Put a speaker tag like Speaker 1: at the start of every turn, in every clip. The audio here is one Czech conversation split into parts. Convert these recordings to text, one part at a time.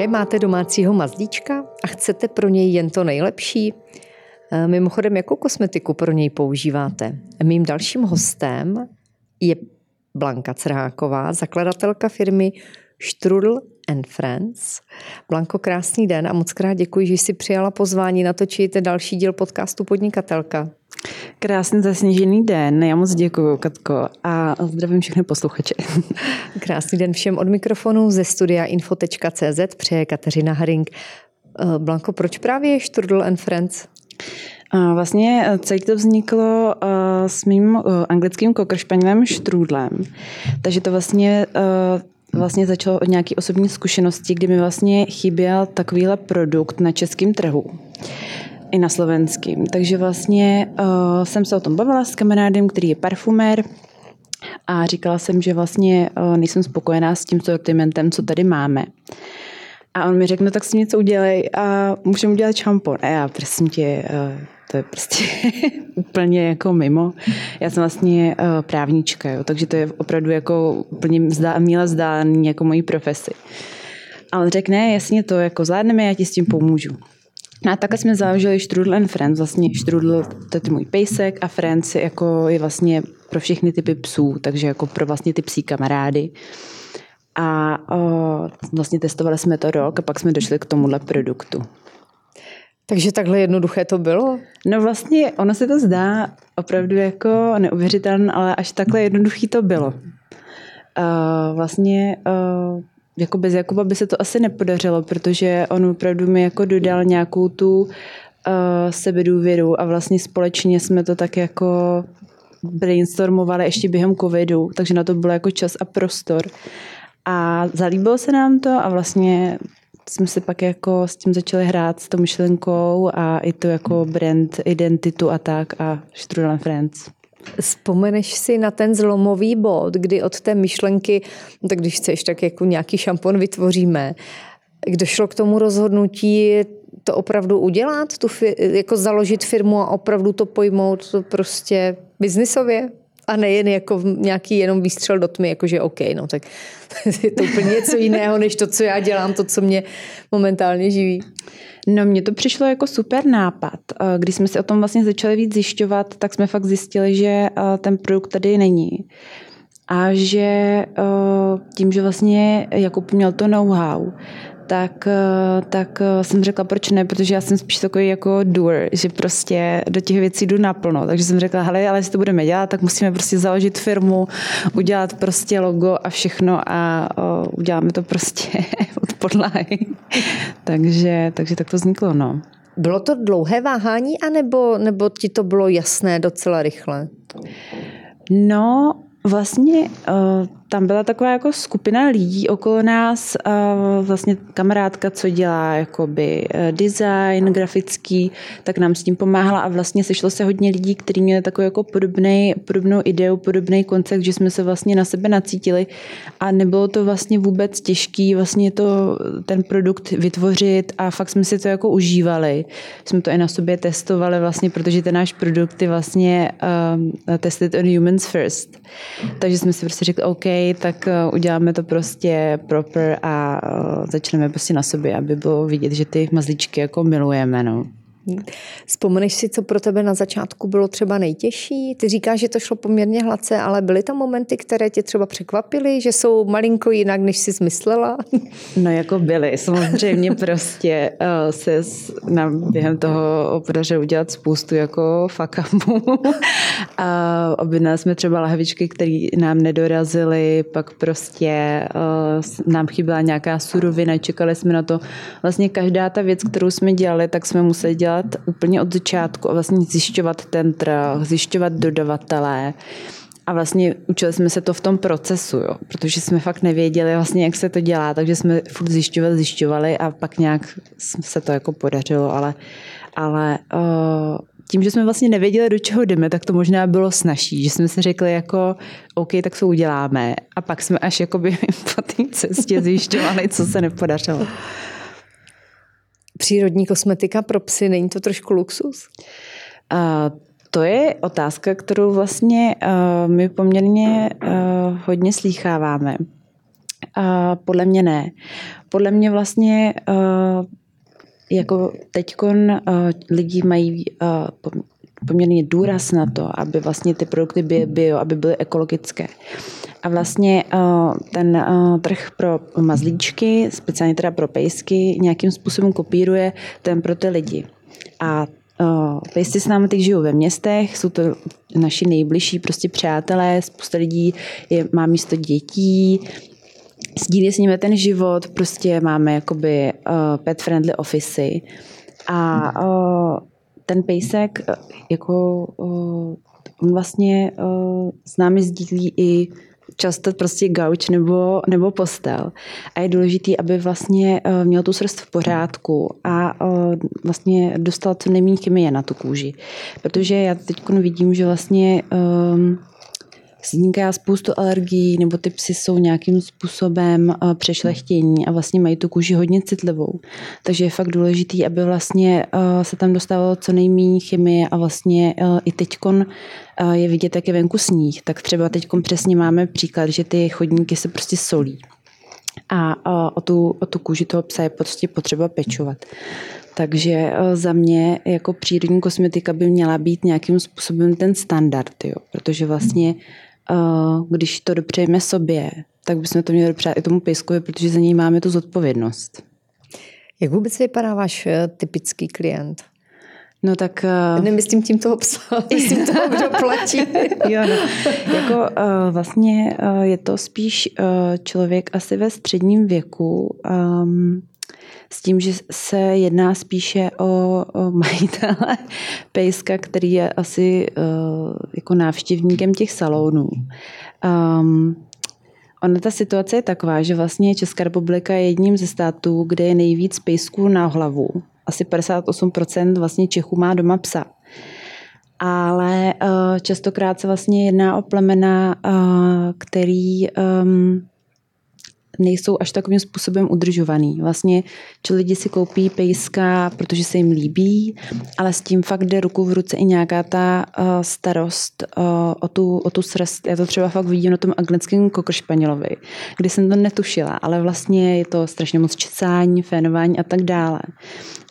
Speaker 1: Také máte domácího mazlíčka a chcete pro něj jen to nejlepší? Eh, mimochodem, jakou kosmetiku pro něj používáte? Mým dalším hostem je Blanka Crháková, zakladatelka firmy Strudel and Friends. Blanko, krásný den a moc krát děkuji, že jsi přijala pozvání natočit další díl podcastu Podnikatelka.
Speaker 2: Krásný zasněžený den, já moc děkuji, Katko, a zdravím všechny posluchače.
Speaker 1: Krásný den všem od mikrofonu ze studia info.cz přeje Kateřina Haring. Eh, Blanko, proč právě Strudel and Friends?
Speaker 2: Vlastně eh, celý to vzniklo eh, s mým anglickým kokršpanělem Štrůdlem. Takže to vlastně vlastně začalo od nějaké osobní zkušenosti, kdy mi vlastně chyběl takovýhle produkt na českém trhu i na slovenským. Takže vlastně uh, jsem se o tom bavila s kamarádem, který je parfumér a říkala jsem, že vlastně uh, nejsem spokojená s tím sortimentem, co tady máme. A on mi řekl, no tak si něco udělej a můžeme udělat šampon. A já, prosím tě, uh, to je prostě úplně jako mimo. Já jsem vlastně uh, právnička, jo, takže to je opravdu jako úplně zdá, míle vzdálený jako mojí profesi. Ale řekne, jasně to jako zvládneme, já ti s tím pomůžu. No a takhle jsme založili Strudel and Friends, vlastně Strudel, to je můj pejsek a Friends jako je vlastně pro všechny typy psů, takže jako pro vlastně ty psí kamarády. A o, vlastně testovali jsme to rok a pak jsme došli k tomuhle produktu.
Speaker 1: Takže takhle jednoduché to bylo?
Speaker 2: No vlastně ono se to zdá opravdu jako neuvěřitelné, ale až takhle jednoduchý to bylo. Uh, vlastně uh, jako bez Jakuba by se to asi nepodařilo, protože on opravdu mi jako dodal nějakou tu uh, sebedůvěru a vlastně společně jsme to tak jako brainstormovali ještě během covidu, takže na to bylo jako čas a prostor. A zalíbilo se nám to a vlastně jsme si pak jako s tím začali hrát s tou myšlenkou a i to jako brand identitu a tak a Strudel Friends.
Speaker 1: Vzpomeneš si na ten zlomový bod, kdy od té myšlenky, no tak když chceš, tak jako nějaký šampon vytvoříme, kdo šlo k tomu rozhodnutí to opravdu udělat, tu, jako založit firmu a opravdu to pojmout to prostě biznisově? A nejen jako nějaký jenom výstřel do tmy, jakože OK, no tak je to úplně něco jiného, než to, co já dělám, to, co mě momentálně živí.
Speaker 2: No mně to přišlo jako super nápad. Eh, když jsme si o tom vlastně začali víc zjišťovat, tak jsme fakt zjistili, že eh, ten produkt tady není. A že eh, tím, že vlastně Jakub měl to know-how, tak, eh, tak eh, jsem řekla, proč ne, protože já jsem spíš takový jako doer, že prostě do těch věcí jdu naplno. Takže jsem řekla, hele, ale jestli to budeme dělat, tak musíme prostě založit firmu, udělat prostě logo a všechno a o, uděláme to prostě od podlahy. takže, takže tak to vzniklo, no.
Speaker 1: Bylo to dlouhé váhání, anebo, nebo ti to bylo jasné docela rychle?
Speaker 2: No, vlastně uh, tam byla taková jako skupina lidí okolo nás, vlastně kamarádka, co dělá jakoby eh, design grafický, tak nám s tím pomáhala a vlastně sešlo se hodně lidí, kteří měli takovou jako podobný, podobnou ideu, podobný koncept, že jsme se vlastně na sebe nacítili a nebylo to vlastně vůbec těžký vlastně to, ten produkt vytvořit a fakt jsme si to jako užívali. Jsme to i na sobě testovali vlastně, protože ten náš produkt je vlastně um, tested on humans first. Takže jsme si prostě řekli, OK, tak eh, uděláme to prostě proper a eh, začneme prostě na sobě, aby bylo vidět, že ty mazlíčky jako milujeme. No.
Speaker 1: Vzpomeneš si, co pro tebe na začátku bylo třeba nejtěžší? Ty říkáš, že to šlo poměrně hladce, ale byly tam momenty, které tě třeba překvapily, že jsou malinko jinak, než jsi zmyslela?
Speaker 2: No jako byly. Samozřejmě prostě uh, se nám během toho podařilo udělat spoustu jako fakamů. A objednali jsme třeba lahvičky, které nám nedorazily, pak prostě uh, nám chyběla nějaká surovina, čekali jsme na to. Vlastně každá ta věc, kterou jsme dělali, tak jsme museli dělat dělat úplně od začátku a vlastně zjišťovat ten trh, zjišťovat dodavatele. A vlastně učili jsme se to v tom procesu, jo, protože jsme fakt nevěděli vlastně, jak se to dělá, takže jsme furt zjišťovali, zjišťovali a pak nějak se to jako podařilo, ale, ale uh, tím, že jsme vlastně nevěděli, do čeho jdeme, tak to možná bylo snažší, že jsme si řekli jako, OK, tak to uděláme. A pak jsme až jakoby po té cestě zjišťovali, co se nepodařilo
Speaker 1: přírodní kosmetika pro psy, není to trošku luxus?
Speaker 2: Uh, to je otázka, kterou vlastně uh, my poměrně uh, hodně slýcháváme. A podle mě ne. Podle mě vlastně uh, jako teďkon uh, lidi mají uh, poměrně důraz na to, aby vlastně ty produkty byly bio, aby byly ekologické. A vlastně uh, ten uh, trh pro mazlíčky, speciálně teda pro pejsky, nějakým způsobem kopíruje ten pro ty lidi. A uh, pejsci s námi teď žijou ve městech, jsou to naši nejbližší prostě přátelé, spousta lidí je, má místo dětí, sdílí s nimi ten život, prostě máme jakoby uh, pet friendly office a ten pejsek jako on vlastně uh, s námi sdílí i často prostě gauč nebo, nebo postel. A je důležité, aby vlastně uh, měl tu srst v pořádku a uh, vlastně dostal co nejméně chemie na tu kůži. Protože já teď vidím, že vlastně um, vzniká spoustu alergií, nebo ty psy jsou nějakým způsobem eh, přešlechtění a vlastně mají tu kůži hodně citlivou. Takže je fakt důležitý, aby vlastně eh, se tam dostávalo co nejméně chemie a vlastně eh, i teďkon je vidět, jak je venku sníh. Tak třeba teďkon přesně máme příklad, že ty chodníky se prostě solí. A o tu, o tu kůži toho psa je prostě potřeba pečovat. Takže za mě jako přírodní kosmetika by měla být nějakým způsobem ten standard, jo? protože vlastně když to dopřejeme sobě, tak bychom to měli dopřát i tomu pejskovi, protože za něj máme tu zodpovědnost.
Speaker 1: Jak vůbec vypadá váš eh, typický klient?
Speaker 2: No tak...
Speaker 1: Uh, Nemyslím tím toho psa, myslím toho, kdo platí.
Speaker 2: jo, no. Jako uh, vlastně uh, je to spíš uh, člověk asi ve středním věku, um, s tím, že se jedná spíše o, o majitele pejska, který je asi uh, jako návštěvníkem těch salonů. Um, Ona ta situace je taková, že vlastně Česká republika je jedním ze států, kde je nejvíc pejsků na hlavu. Asi 58% vlastně Čechů má doma psa. Ale uh, častokrát se vlastně jedná o plemena, uh, který um, nejsou až takovým způsobem udržovaný. Vlastně, že lidi si koupí pejska, protože se jim líbí, ale s tím fakt jde ruku v ruce i nějaká ta uh, starost uh, o, tu, o tu srst. Já to třeba fakt vidím na tom anglickém kokršpanělovi, kdy jsem to netušila, ale vlastně je to strašně moc česání, fénování a tak dále.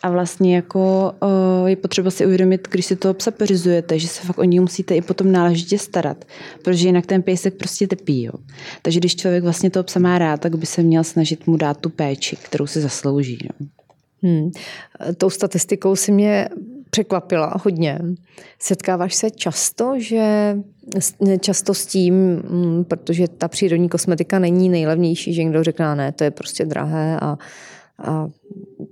Speaker 2: A vlastně jako uh, je potřeba si uvědomit, když si toho psa peřizujete, že se fakt o ní musíte i potom náležitě starat, protože jinak ten pejsek prostě trpí. Jo. Takže když člověk vlastně toho psa má rád, tak by se měl snažit mu dát tu péči, kterou si zaslouží. Jo.
Speaker 1: Hmm. Tou statistikou si mě překvapila hodně. Setkáváš se často, že často s tím, mm, protože ta přírodní kosmetika není nejlevnější, že někdo řekne, ne, to je prostě drahé a a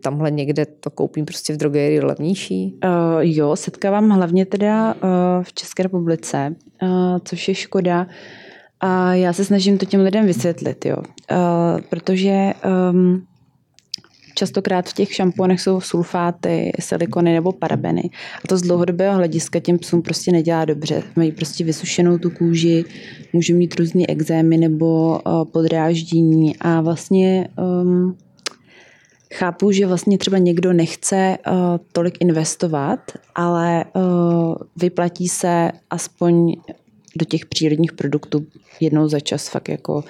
Speaker 1: tamhle někde to koupím prostě v drogerii levnější?
Speaker 2: Uh, jo, setkávám hlavně teda uh, v České republice, uh, což je škoda. A já se snažím to těm lidem vysvětlit, jo. Uh, protože um, častokrát v těch šamponech jsou sulfáty, silikony nebo parabeny. A to z dlouhodobého hlediska těm psům prostě nedělá dobře. Mají prostě vysušenou tu kůži, můžou mít různé exémy nebo uh, podráždění a vlastně um, Chápu, že vlastně třeba někdo nechce uh, tolik investovat, ale uh, vyplatí se aspoň do těch přírodních produktů jednou za čas fakt jako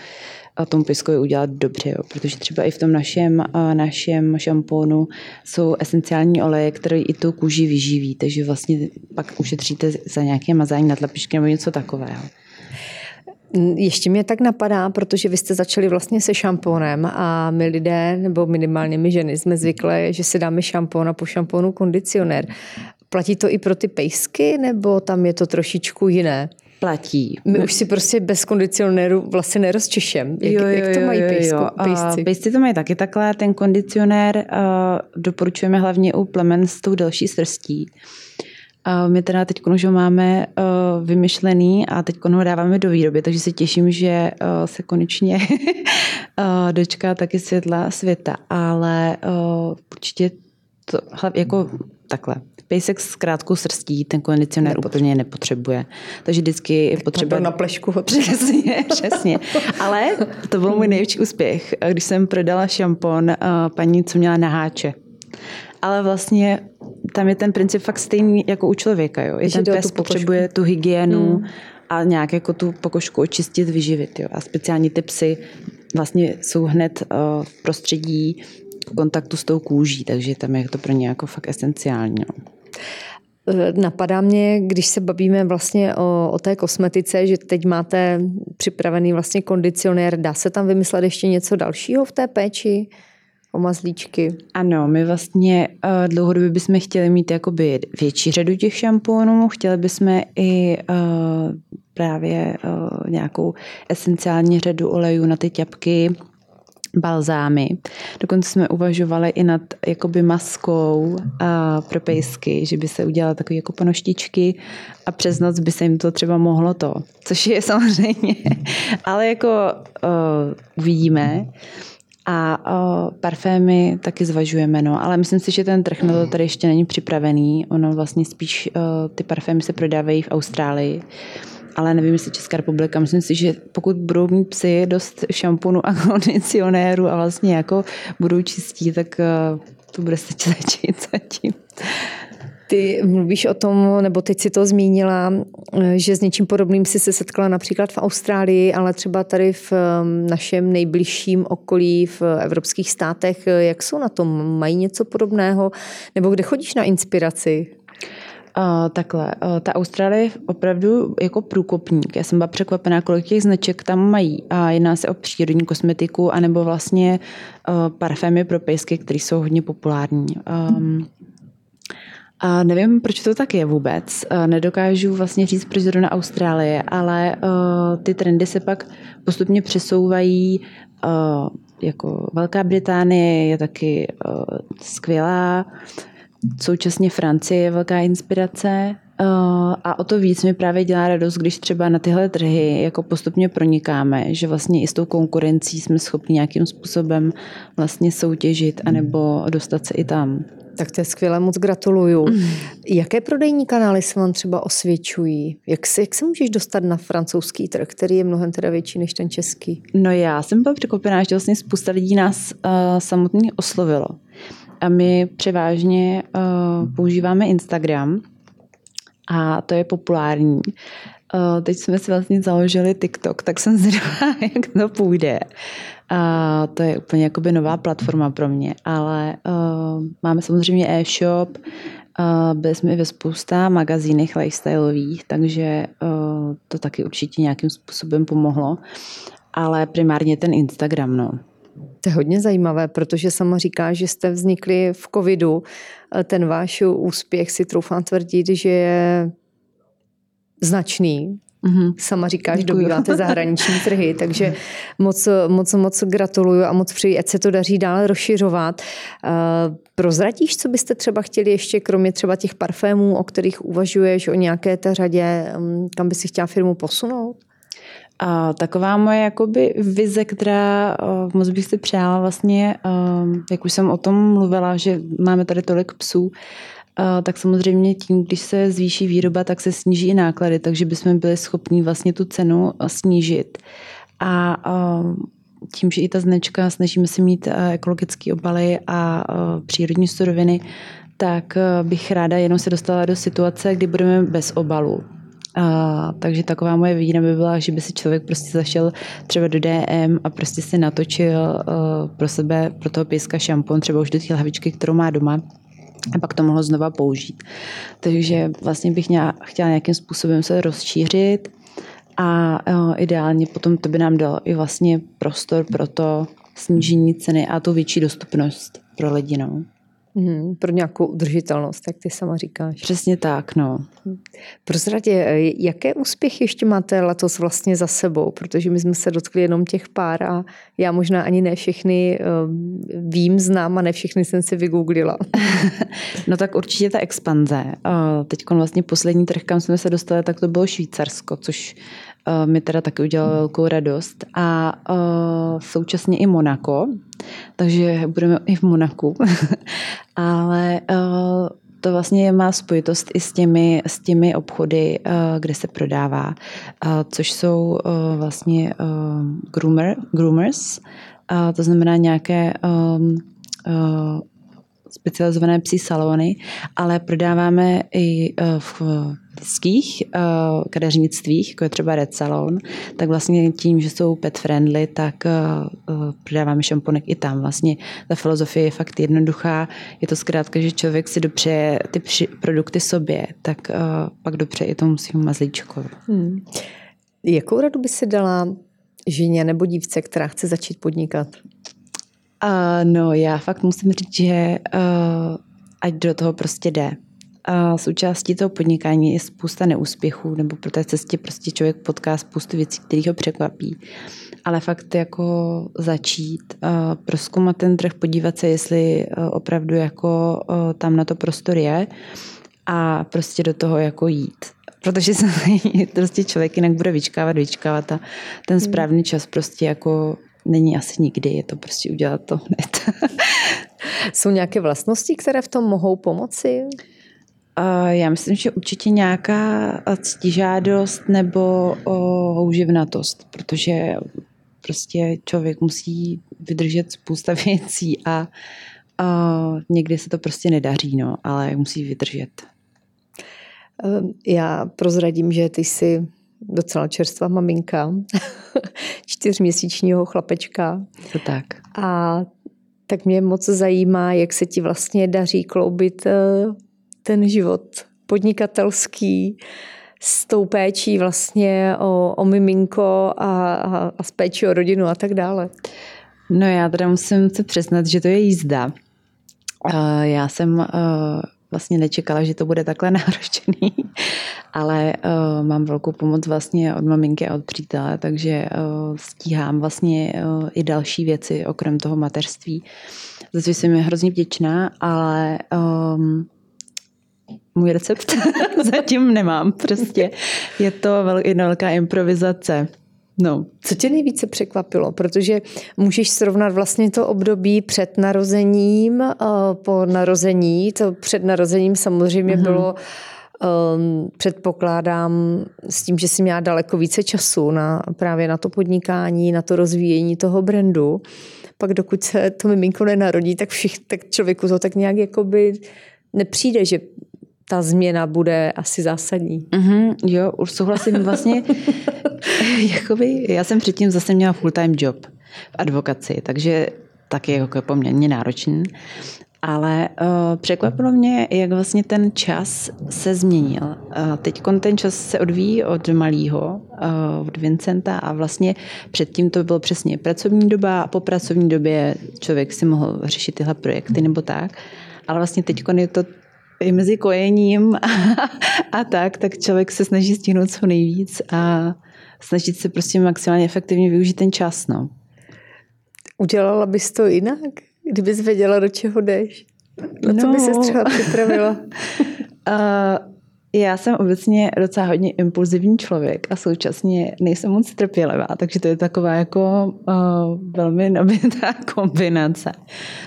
Speaker 2: a tomu piskovi udělat dobře, jo. protože třeba i v tom našem, našem šampónu jsou esenciální oleje, které i tu kůži vyživí, takže vlastně pak ušetříte za nějaké mazání na tlapičky nebo něco takového.
Speaker 1: Ještě mě tak napadá, protože vy jste začali vlastně se šampónem a my lidé, nebo minimálně my ženy, jsme zvyklé, že si dáme šampón a po šampónu kondicionér. Platí to i pro ty pejsky, nebo tam je to trošičku jiné?
Speaker 2: platí.
Speaker 1: My už si prostě bez kondicionéru vlastně nerozčešem. Jak, jo, jo, jak to mají pejsko, jo, jo. pejsci?
Speaker 2: Pejsci to mají taky takhle. Ten kondicionér uh, doporučujeme hlavně u plemen s tou delší srstí. My teda teď už ho máme uh, vymyšlený a teď ho dáváme do výroby, takže se těším, že uh, se konečně uh, dočká taky světla světa, ale určitě to, jako takhle. Pejsek s krátkou srstí ten kondicionér Nepotřebuje. úplně nepotřebuje. Takže vždycky je potřeba...
Speaker 1: na plešku ho
Speaker 2: Přesně, přesně. Ale to byl můj největší úspěch, když jsem prodala šampon paní, co měla na háče ale vlastně tam je ten princip fakt stejný jako u člověka. Jo. I ten pes potřebuje tu hygienu hmm. a nějak jako tu pokožku očistit, vyživit. Jo. A speciální ty psy vlastně jsou hned v prostředí kontaktu s tou kůží, takže tam je to pro ně jako fakt esenciální. No.
Speaker 1: Napadá mě, když se bavíme vlastně o, o té kosmetice, že teď máte připravený vlastně kondicionér, dá se tam vymyslet ještě něco dalšího v té péči? O mazlíčky.
Speaker 2: Ano, my vlastně uh, dlouhodobě bychom chtěli mít jakoby větší řadu těch šampónů, chtěli bychom i uh, právě uh, nějakou esenciální řadu olejů na ty ťapky, balzámy. Dokonce jsme uvažovali i nad jakoby maskou a pro pejsky, že by se udělala takové jako ponoštičky a přes noc by se jim to třeba mohlo to, což je samozřejmě, ale jako uh, uvidíme. A uh, parfémy taky zvažujeme, no, ale myslím si, že ten trh na to tady ještě není připravený. Ono vlastně spíš uh, ty parfémy se prodávají v Austrálii ale nevím, jestli Česká republika. Myslím si, že pokud budou mít psy dost šamponu a kondicionéru a vlastně jako budou čistí, tak to bude stačit zatím.
Speaker 1: Ty mluvíš o tom, nebo teď si to zmínila, eh, že s něčím podobným si se setkala například v Austrálii, ale třeba tady v ehm, našem nejbližším okolí v evropských státech. Jak jsou na tom? Mají něco podobného? Nebo kde chodíš na inspiraci?
Speaker 2: Uh, takhle, uh, ta Austrálie je opravdu jako průkopník. Já jsem byla překvapená, kolik těch značek tam mají. A jedná se o přírodní kosmetiku, anebo vlastně uh, parfémy pro pejsky, které jsou hodně populární. Um, a nevím, proč to tak je vůbec. Nedokážu vlastně říct, proč zrovna Austrálie, ale uh, ty trendy se pak postupně přesouvají. Uh, jako Velká Británie je taky uh, skvělá. Současně Francie je velká inspirace a o to víc mi právě dělá radost, když třeba na tyhle trhy jako postupně pronikáme, že vlastně i s tou konkurencí jsme schopni nějakým způsobem vlastně soutěžit anebo dostat se i tam.
Speaker 1: Tak to je skvělé, moc gratuluju. Mm. Jaké prodejní kanály se vám třeba osvědčují? Jak se, jak se můžeš dostat na francouzský trh, který je mnohem teda větší než ten český?
Speaker 2: No já jsem byla překvapená, že vlastně spousta lidí nás uh, samotný oslovilo. A my převážně uh, používáme Instagram a to je populární. Uh, teď jsme si vlastně založili TikTok, tak jsem zvědavá, jak to půjde. A to je úplně jakoby nová platforma pro mě, ale uh, máme samozřejmě e-shop, uh, byli jsme i ve spousta magazínech lifestyleových, takže uh, to taky určitě nějakým způsobem pomohlo, ale primárně ten Instagram, no.
Speaker 1: To je hodně zajímavé, protože sama říká, že jste vznikli v covidu. Ten váš úspěch si troufám tvrdit, že je značný. Mm-hmm. Sama říkáš, Děkuju. dobýváte zahraniční trhy, takže moc, moc, moc gratuluju a moc přeji, ať se to daří dále rozšiřovat. Prozradíš, co byste třeba chtěli ještě, kromě třeba těch parfémů, o kterých uvažuješ, o nějaké té řadě, kam by si chtěla firmu posunout?
Speaker 2: A taková moje jakoby vize, která uh, moc bych si přála vlastně, uh, jak už jsem o tom mluvila, že máme tady tolik psů, uh, tak samozřejmě tím, když se zvýší výroba, tak se sníží i náklady, takže bychom byli schopni vlastně tu cenu snížit. A tím, že i ta značka, snažíme se mít ekologické obaly a přírodní suroviny, tak bych ráda jenom se dostala do situace, kdy budeme bez obalu. A, takže taková moje vína by byla, že by si člověk prostě zašel třeba do DM a prostě si natočil uh, pro sebe, pro toho píska šampon, třeba už do té lahvičky, kterou má doma a pak to mohlo znova použít. Takže vlastně bych měla, chtěla nějakým způsobem se rozšířit a uh, ideálně potom to by nám dalo i vlastně prostor pro to snížení ceny a tu větší dostupnost pro lidi. No.
Speaker 1: Hmm, pro nějakou udržitelnost, jak ty sama říkáš.
Speaker 2: Přesně tak, no.
Speaker 1: Prozradě, jaké úspěchy ještě máte letos vlastně za sebou? Protože my jsme se dotkli jenom těch pár a já možná ani ne všechny ehm, vím, znám a ne všechny jsem si vygooglila.
Speaker 2: no tak určitě ta expanze. Teď vlastně poslední trh, kam jsme se dostali, tak to bylo Švýcarsko, což mi teda taky udělalo velkou radost. A uh, současně i Monako, takže budeme i v Monaku. Ale uh, to vlastně má spojitost i s těmi, s těmi obchody, kde se prodává, což jsou vlastně groomer, groomers, to znamená nějaké specializované psí salony, ale prodáváme i v lidských uh, kadeřnictvích, jako je třeba Red Salon, tak vlastně tím, že jsou pet friendly, tak uh, prodáváme šamponek i tam. Vlastně ta filozofie je fakt jednoduchá. Je to zkrátka, že člověk si dopřeje ty produkty sobě, tak pak dopřeje i tomu svým mazlíčkovi. Hmm.
Speaker 1: Jakou radu by si dala ženě nebo dívce, která chce začít podnikat?
Speaker 2: Uh, no, já fakt musím říct, že uh, ať do toho prostě jde. A součástí toho podnikání je spousta neúspěchů, nebo pro té cestě prostě člověk potká spoustu věcí, které ho překvapí. Ale fakt jako začít, proskoumat ten trh, podívat se, jestli opravdu jako tam na to prostor je a prostě do toho jako jít. Protože se prostě člověk jinak bude vyčkávat, vyčkávat a ten hmm. správný čas prostě jako není asi nikdy, je to prostě udělat to hned.
Speaker 1: Jsou nějaké vlastnosti, které v tom mohou pomoci?
Speaker 2: Já myslím, že určitě nějaká ctižádost nebo houževnatost, protože prostě člověk musí vydržet spousta věcí a, a někdy se to prostě nedaří, no, ale musí vydržet.
Speaker 1: Ehm, já prozradím, že ty jsi docela čerstvá maminka, čtyřměsíčního chlapečka.
Speaker 2: To tak.
Speaker 1: A tak mě moc zajímá, jak se ti vlastně daří kloubit eh, ten život podnikatelský s tou péčí vlastně o, o miminko a, a, a s péčí o rodinu a tak dále.
Speaker 2: No já teda musím se přiznat, že to je jízda. Já jsem vlastně nečekala, že to bude takhle náročný, ale mám velkou pomoc vlastně od maminky a od přítele, takže stíhám vlastně i další věci okrem toho mateřství. Za jsem je hrozně vděčná, ale um, můj recept zatím nemám. Prostě je to jedna velká improvizace. No.
Speaker 1: Co tě nejvíce překvapilo? Protože můžeš srovnat vlastně to období před narozením, po narození. To před narozením samozřejmě mm-hmm. bylo Um, předpokládám s tím, že jsi měla daleko více času na, právě na to podnikání, na to rozvíjení toho brandu. Pak dokud se to miminko nenarodí, tak, všich, tak člověku to tak nějak jakoby nepřijde, že ta změna bude asi zásadní.
Speaker 2: Mm-hmm, jo, už souhlasím vlastně. jakoby, já jsem předtím zase měla full-time job v advokaci, takže taky jako poměrně náročný. Ale uh, překvapilo mě, jak vlastně ten čas se změnil. Uh, teď ten čas se odvíjí od malého, uh, od Vincenta a vlastně předtím to bylo přesně pracovní doba a po pracovní době člověk si mohl řešit tyhle projekty nebo tak. Ale vlastně teď je to i mezi kojením a, a tak, tak člověk se snaží stihnout co nejvíc a snažit se prostě maximálně efektivně využít ten čas. No.
Speaker 1: Udělala bys to jinak, kdybys věděla, do čeho jdeš? Na co no. by se třeba připravila?
Speaker 2: uh, Já jsem obecně docela hodně impulzivní člověk a současně nejsem moc trpělivá, takže to je taková jako uh, velmi nabitá kombinace.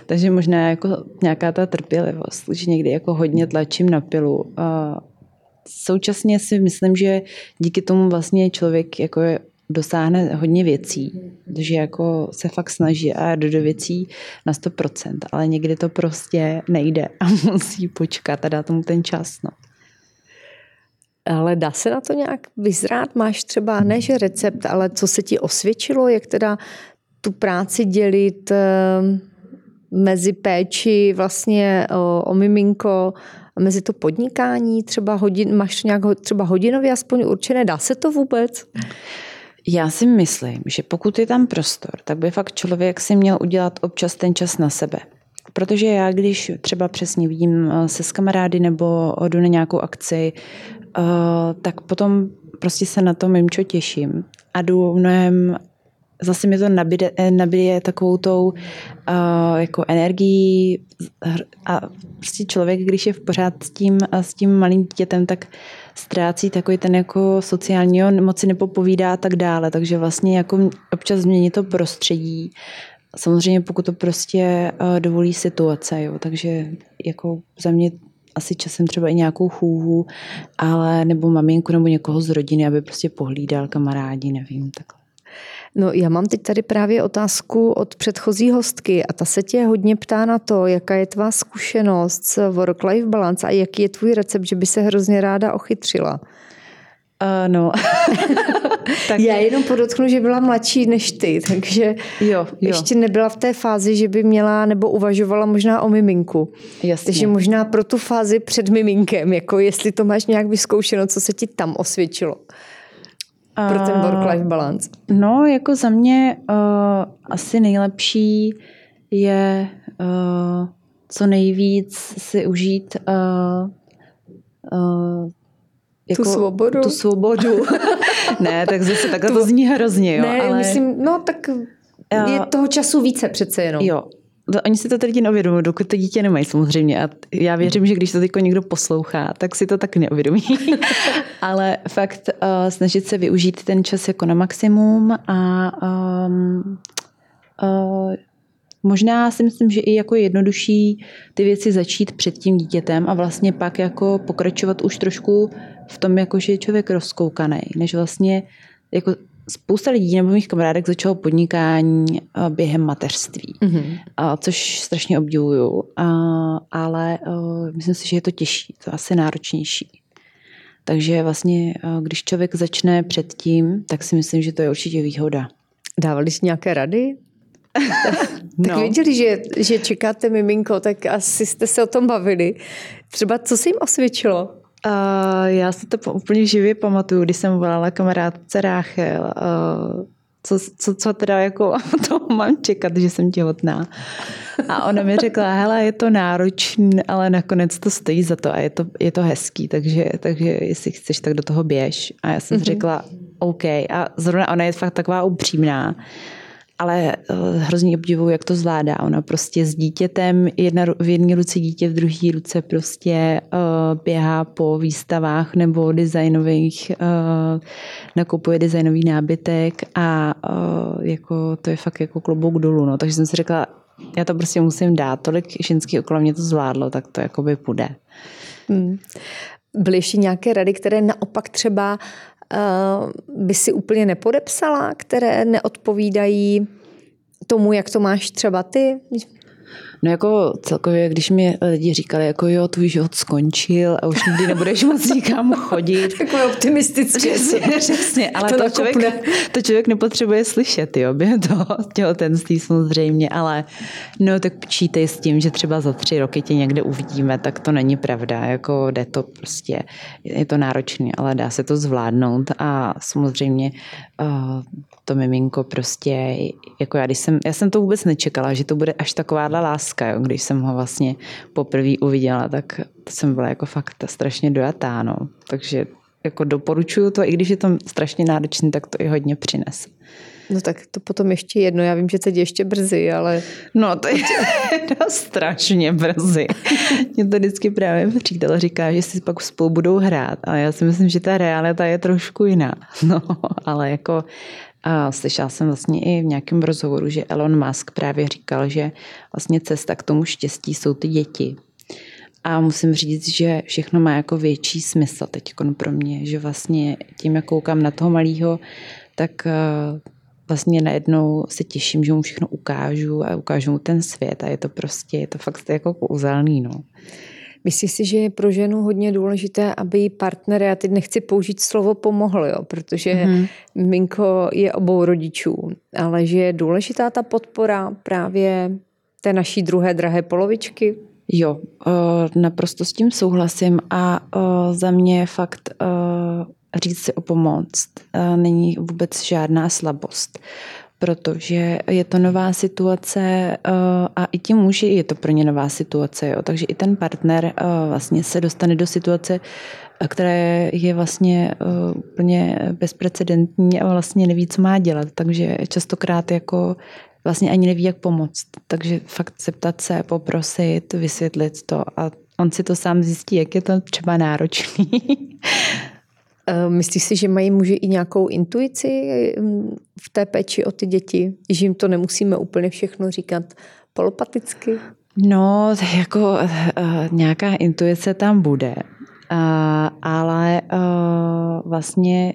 Speaker 2: Takže možná jako nějaká ta trpělivost, že někdy jako hodně tlačím na pilu. Uh, současně si myslím, že díky tomu vlastně člověk jako je, dosáhne hodně věcí, že jako se fakt snaží a jde do věcí na 100%, ale někdy to prostě nejde a musí počkat a dát tomu ten čas. No.
Speaker 1: Ale dá se na to nějak vyzrát? Máš třeba, ne že recept, ale co se ti osvědčilo, jak teda tu práci dělit ehm, mezi péči vlastně o, o miminko mezi to podnikání, třeba hodin, máš nějak třeba hodinově aspoň určené, dá se to vůbec?
Speaker 2: Já si myslím, že pokud je tam prostor, tak by fakt člověk si měl udělat občas ten čas na sebe. Protože já, když třeba přesně vidím eh, se s kamarády nebo jdu na nějakou akci, eh, tak potom prostě se na to mimčo těším a jdu mnohem zase mi to nabíde, eh, nabíde takovou tou uh, jako energií a prostě člověk, když je v pořád s tím, s tím malým dítětem, tak ztrácí takový ten jako sociální moci nepopovídá a tak dále, takže vlastně jako občas změní to prostředí. Samozřejmě pokud to prostě uh, dovolí situace, jo, takže jako za mě asi časem třeba i nějakou chůvu, ale nebo maminku nebo někoho z rodiny, aby prostě pohlídal kamarádi, nevím, takhle.
Speaker 1: No já mám teď tady právě otázku od předchozí hostky a ta se tě hodně ptá na to, jaká je tvá zkušenost s work-life balance a jaký je tvůj recept, že by se hrozně ráda ochytřila.
Speaker 2: Uh, no.
Speaker 1: tak... Já jenom podotknu, že byla mladší než ty, takže
Speaker 2: jo, jo.
Speaker 1: ještě nebyla v té fázi, že by měla nebo uvažovala možná o miminku.
Speaker 2: Jasně.
Speaker 1: Takže možná pro tu fázi před miminkem, jako jestli to máš nějak vyzkoušeno, co se ti tam osvědčilo pro ten work-life balance?
Speaker 2: No, jako za mě uh, asi nejlepší je uh, co nejvíc si užít uh, uh,
Speaker 1: jako tu svobodu.
Speaker 2: Tu svobodu. ne, tak zase takhle tu... to zní hrozně, jo.
Speaker 1: Ne,
Speaker 2: ale...
Speaker 1: myslím, no tak je toho času více přece jenom.
Speaker 2: Jo, Oni si to teď neuvědomují, dokud to dítě nemají samozřejmě. A já věřím, že když to teď někdo poslouchá, tak si to tak neuvědomí. Ale fakt uh, snažit se využít ten čas jako na maximum a um, uh, Možná si myslím, že i jako jednodušší ty věci začít před tím dítětem a vlastně pak jako pokračovat už trošku v tom, jako že je člověk rozkoukaný, než vlastně jako spousta lidí nebo mých kamarádek začalo podnikání eh, během mateřství, mm-hmm. což strašně obdivuju, ale eh, myslím si, že je to těžší, to asi náročnější. Takže vlastně, eh, když člověk začne předtím, tak si myslím, že to je určitě výhoda.
Speaker 1: Dávali jsi nějaké rady? tak no. věděli, že, že čekáte miminko, tak asi jste se o tom bavili. Třeba co se jim osvědčilo?
Speaker 2: Uh, já si to úplně živě pamatuju, když jsem volala kamarádce Ráchel, uh, co, co, co teda jako to mám čekat, že jsem těhotná. A ona mi řekla, hele, je to náročný, ale nakonec to stojí za to a je to, je to hezký, takže, takže jestli chceš, tak do toho běž. A já jsem mm-hmm. řekla, OK. A zrovna ona je fakt taková upřímná ale eh, hrozně obdivuju, jak to zvládá. Ona prostě s dítětem, jedna, v jedné ruce dítě, v druhé ruce prostě uh, běhá po výstavách nebo designových, uh, nakupuje designový nábytek a uh, jako, to je fakt jako klobouk dolů. No. Takže jsem si řekla, já to prostě musím dát. Tolik ženský okolo mě to zvládlo, tak to jakoby půjde. Hmm.
Speaker 1: Byly ještě nějaké rady, které naopak třeba by si úplně nepodepsala, které neodpovídají tomu, jak to máš třeba ty?
Speaker 2: No jako celkově, když mi lidi říkali, jako jo, tvůj život skončil a už nikdy nebudeš moc nikam chodit.
Speaker 1: Takové optimistické.
Speaker 2: Přesně, přesně ale to, to, člověk, to člověk nepotřebuje slyšet, jo, během toho těhotenství samozřejmě, ale no tak počítej s tím, že třeba za tři roky tě někde uvidíme, tak to není pravda, jako jde to prostě, je to náročné, ale dá se to zvládnout a samozřejmě uh, to miminko prostě, jako já, když jsem, já jsem to vůbec nečekala, že to bude až takováhle láska, jo. když jsem ho vlastně poprvé uviděla, tak jsem byla jako fakt strašně dojatá, no. Takže jako doporučuju to, i když je to strašně náročné, tak to i hodně přinese.
Speaker 1: No tak to potom ještě jedno, já vím, že teď ještě brzy, ale...
Speaker 2: No to je to strašně brzy. Mě to vždycky právě přítel říká, že si pak spolu budou hrát, ale já si myslím, že ta realita je trošku jiná. No, ale jako a slyšela jsem vlastně i v nějakém rozhovoru, že Elon Musk právě říkal, že vlastně cesta k tomu štěstí jsou ty děti. A musím říct, že všechno má jako větší smysl teď pro mě, že vlastně tím, jak koukám na toho malého, tak eh, vlastně najednou se těším, že mu všechno ukážu a ukážu mu ten svět a je to prostě, je to fakt jako kouzelný, no.
Speaker 1: Myslíš si, že je pro ženu hodně důležité, aby jí partner, já teď nechci použít slovo pomohl, jo, protože mm-hmm. Minko je obou rodičů, ale že je důležitá ta podpora právě té naší druhé drahé polovičky?
Speaker 2: Jo, eh, naprosto s tím souhlasím a eh, za mě fakt eh, říct si o pomoc není vůbec žádná slabost protože je to nová situace eh, a i ti muži je to pro ně nová situace. Jo. Takže i ten partner eh, vlastně se dostane do situace, eh, která je vlastně úplně bezprecedentní a vlastně neví, co má dělat. Takže častokrát jako vlastně ani neví, jak pomoct. Takže fakt zeptat se, poprosit, vysvětlit to a on si to sám zjistí, jak je to třeba náročný.
Speaker 1: Eh, myslíš si, že mají muži i nějakou intuici hm, v té péči o ty děti? Že jim to nemusíme úplně všechno říkat polopaticky?
Speaker 2: No, jako uh, nějaká intuice tam bude, uh, ale uh, vlastně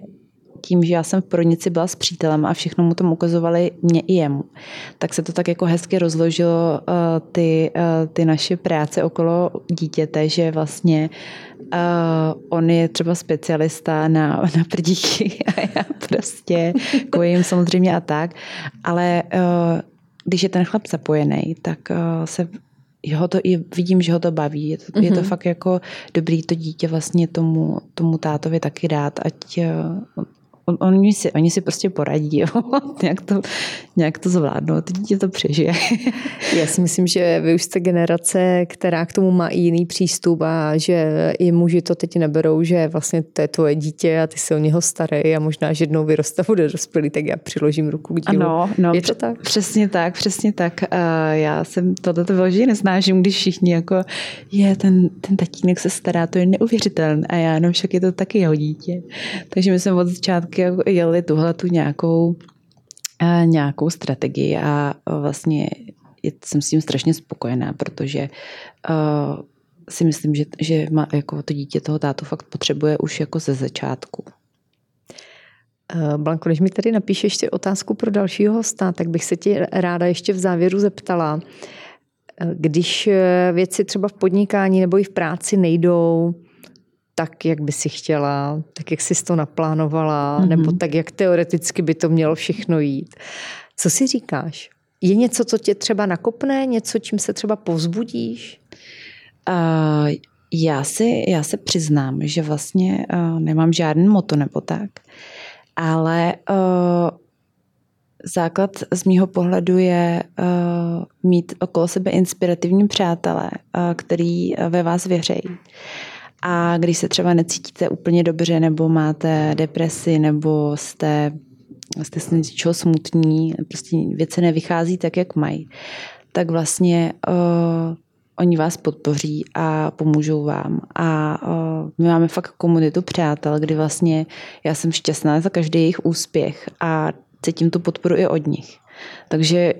Speaker 2: tím, že já jsem v porodnici byla s přítelem a všechno mu tam ukazovali mě i jemu, tak se to tak jako hezky rozložilo uh, ty, uh, ty naše práce okolo dítěte, že vlastně uh, on je třeba specialista na, na prdíky a já prostě kojím samozřejmě a tak, ale uh, když je ten chlap zapojený, tak uh, se ho to i vidím, že ho to baví. Je to, mm-hmm. je to mhm. fakt jako dobrý to dítě vlastně tomu, tomu tátovi taky dát, ať on, oni, si, oni si prostě poradí, jo? nějak, to, nějak to zvládnou, to dítě to přežije.
Speaker 1: Já si myslím, že vy už jste generace, která k tomu má i jiný přístup a že i muži to teď neberou, že vlastně to je tvoje dítě a ty se o něho starý a možná, že jednou vyroste bude dospělý, tak já přiložím ruku k dílu.
Speaker 2: Ano, no, je to tak? Přesně tak, přesně tak. Uh, já jsem tohle vyloženě nesnážím, když všichni jako je, ten, ten tatínek se stará, to je neuvěřitelné a já no však je to taky jeho dítě. Takže my jsme od začátku vždycky jeli tuhle tu nějakou, eh, nějakou strategii a vlastně jsem s tím strašně spokojená, protože si myslím, že, že má, jako to dítě toho tátu fakt potřebuje už jako ze začátku.
Speaker 1: Blanko, když mi tady napíšeš ještě otázku pro dalšího hosta, tak bych se ti ráda ještě v závěru zeptala, když věci třeba v podnikání nebo i v práci nejdou, tak, jak by si chtěla, tak, jak jsi to naplánovala, mm-hmm. nebo tak, jak teoreticky by to mělo všechno jít. Co si říkáš? Je něco, co tě třeba nakopne, něco, čím se třeba povzbudíš?
Speaker 2: Uh, já, si, já se přiznám, že vlastně uh, nemám žádný moto nebo tak, ale uh, základ z mýho pohledu je uh, mít okolo sebe inspirativní přátelé, uh, který ve vás věřejí. A když se třeba necítíte úplně dobře, nebo máte depresi, nebo jste, jste z něčeho smutní, prostě věci nevychází tak, jak mají, tak vlastně uh, oni vás podpoří a pomůžou vám. A uh, my máme fakt komunitu přátel, kdy vlastně já jsem šťastná za každý jejich úspěch a cítím tu podporu i od nich. Takže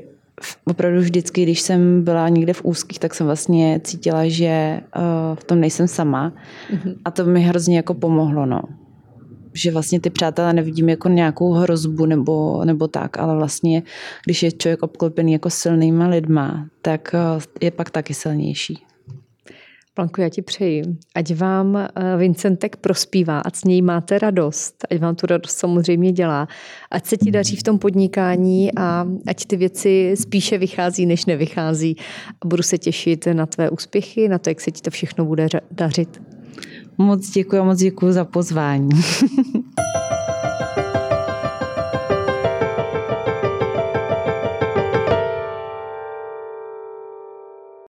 Speaker 2: opravdu vždycky, když jsem byla někde v úzkých, tak jsem vlastně cítila, že uh, v tom nejsem sama. Mm-hmm. A to mi hrozně jako pomohlo, no. Že vlastně ty přátelé nevidím jako nějakou hrozbu nebo, nebo tak, ale vlastně, když je člověk obklopený jako silnýma lidma, tak uh, je pak taky silnější.
Speaker 1: Planku, já ti přeji, ať vám eh, Vincentek prospívá, ať s něj máte radost, ať vám tu radost samozřejmě dělá, ať se ti daří v tom podnikání a ať ty věci spíše vychází, než nevychází. A budu se těšit na tvé úspěchy, na to, jak se ti to všechno bude dařit.
Speaker 2: Moc děkuji, moc děkuji za pozvání.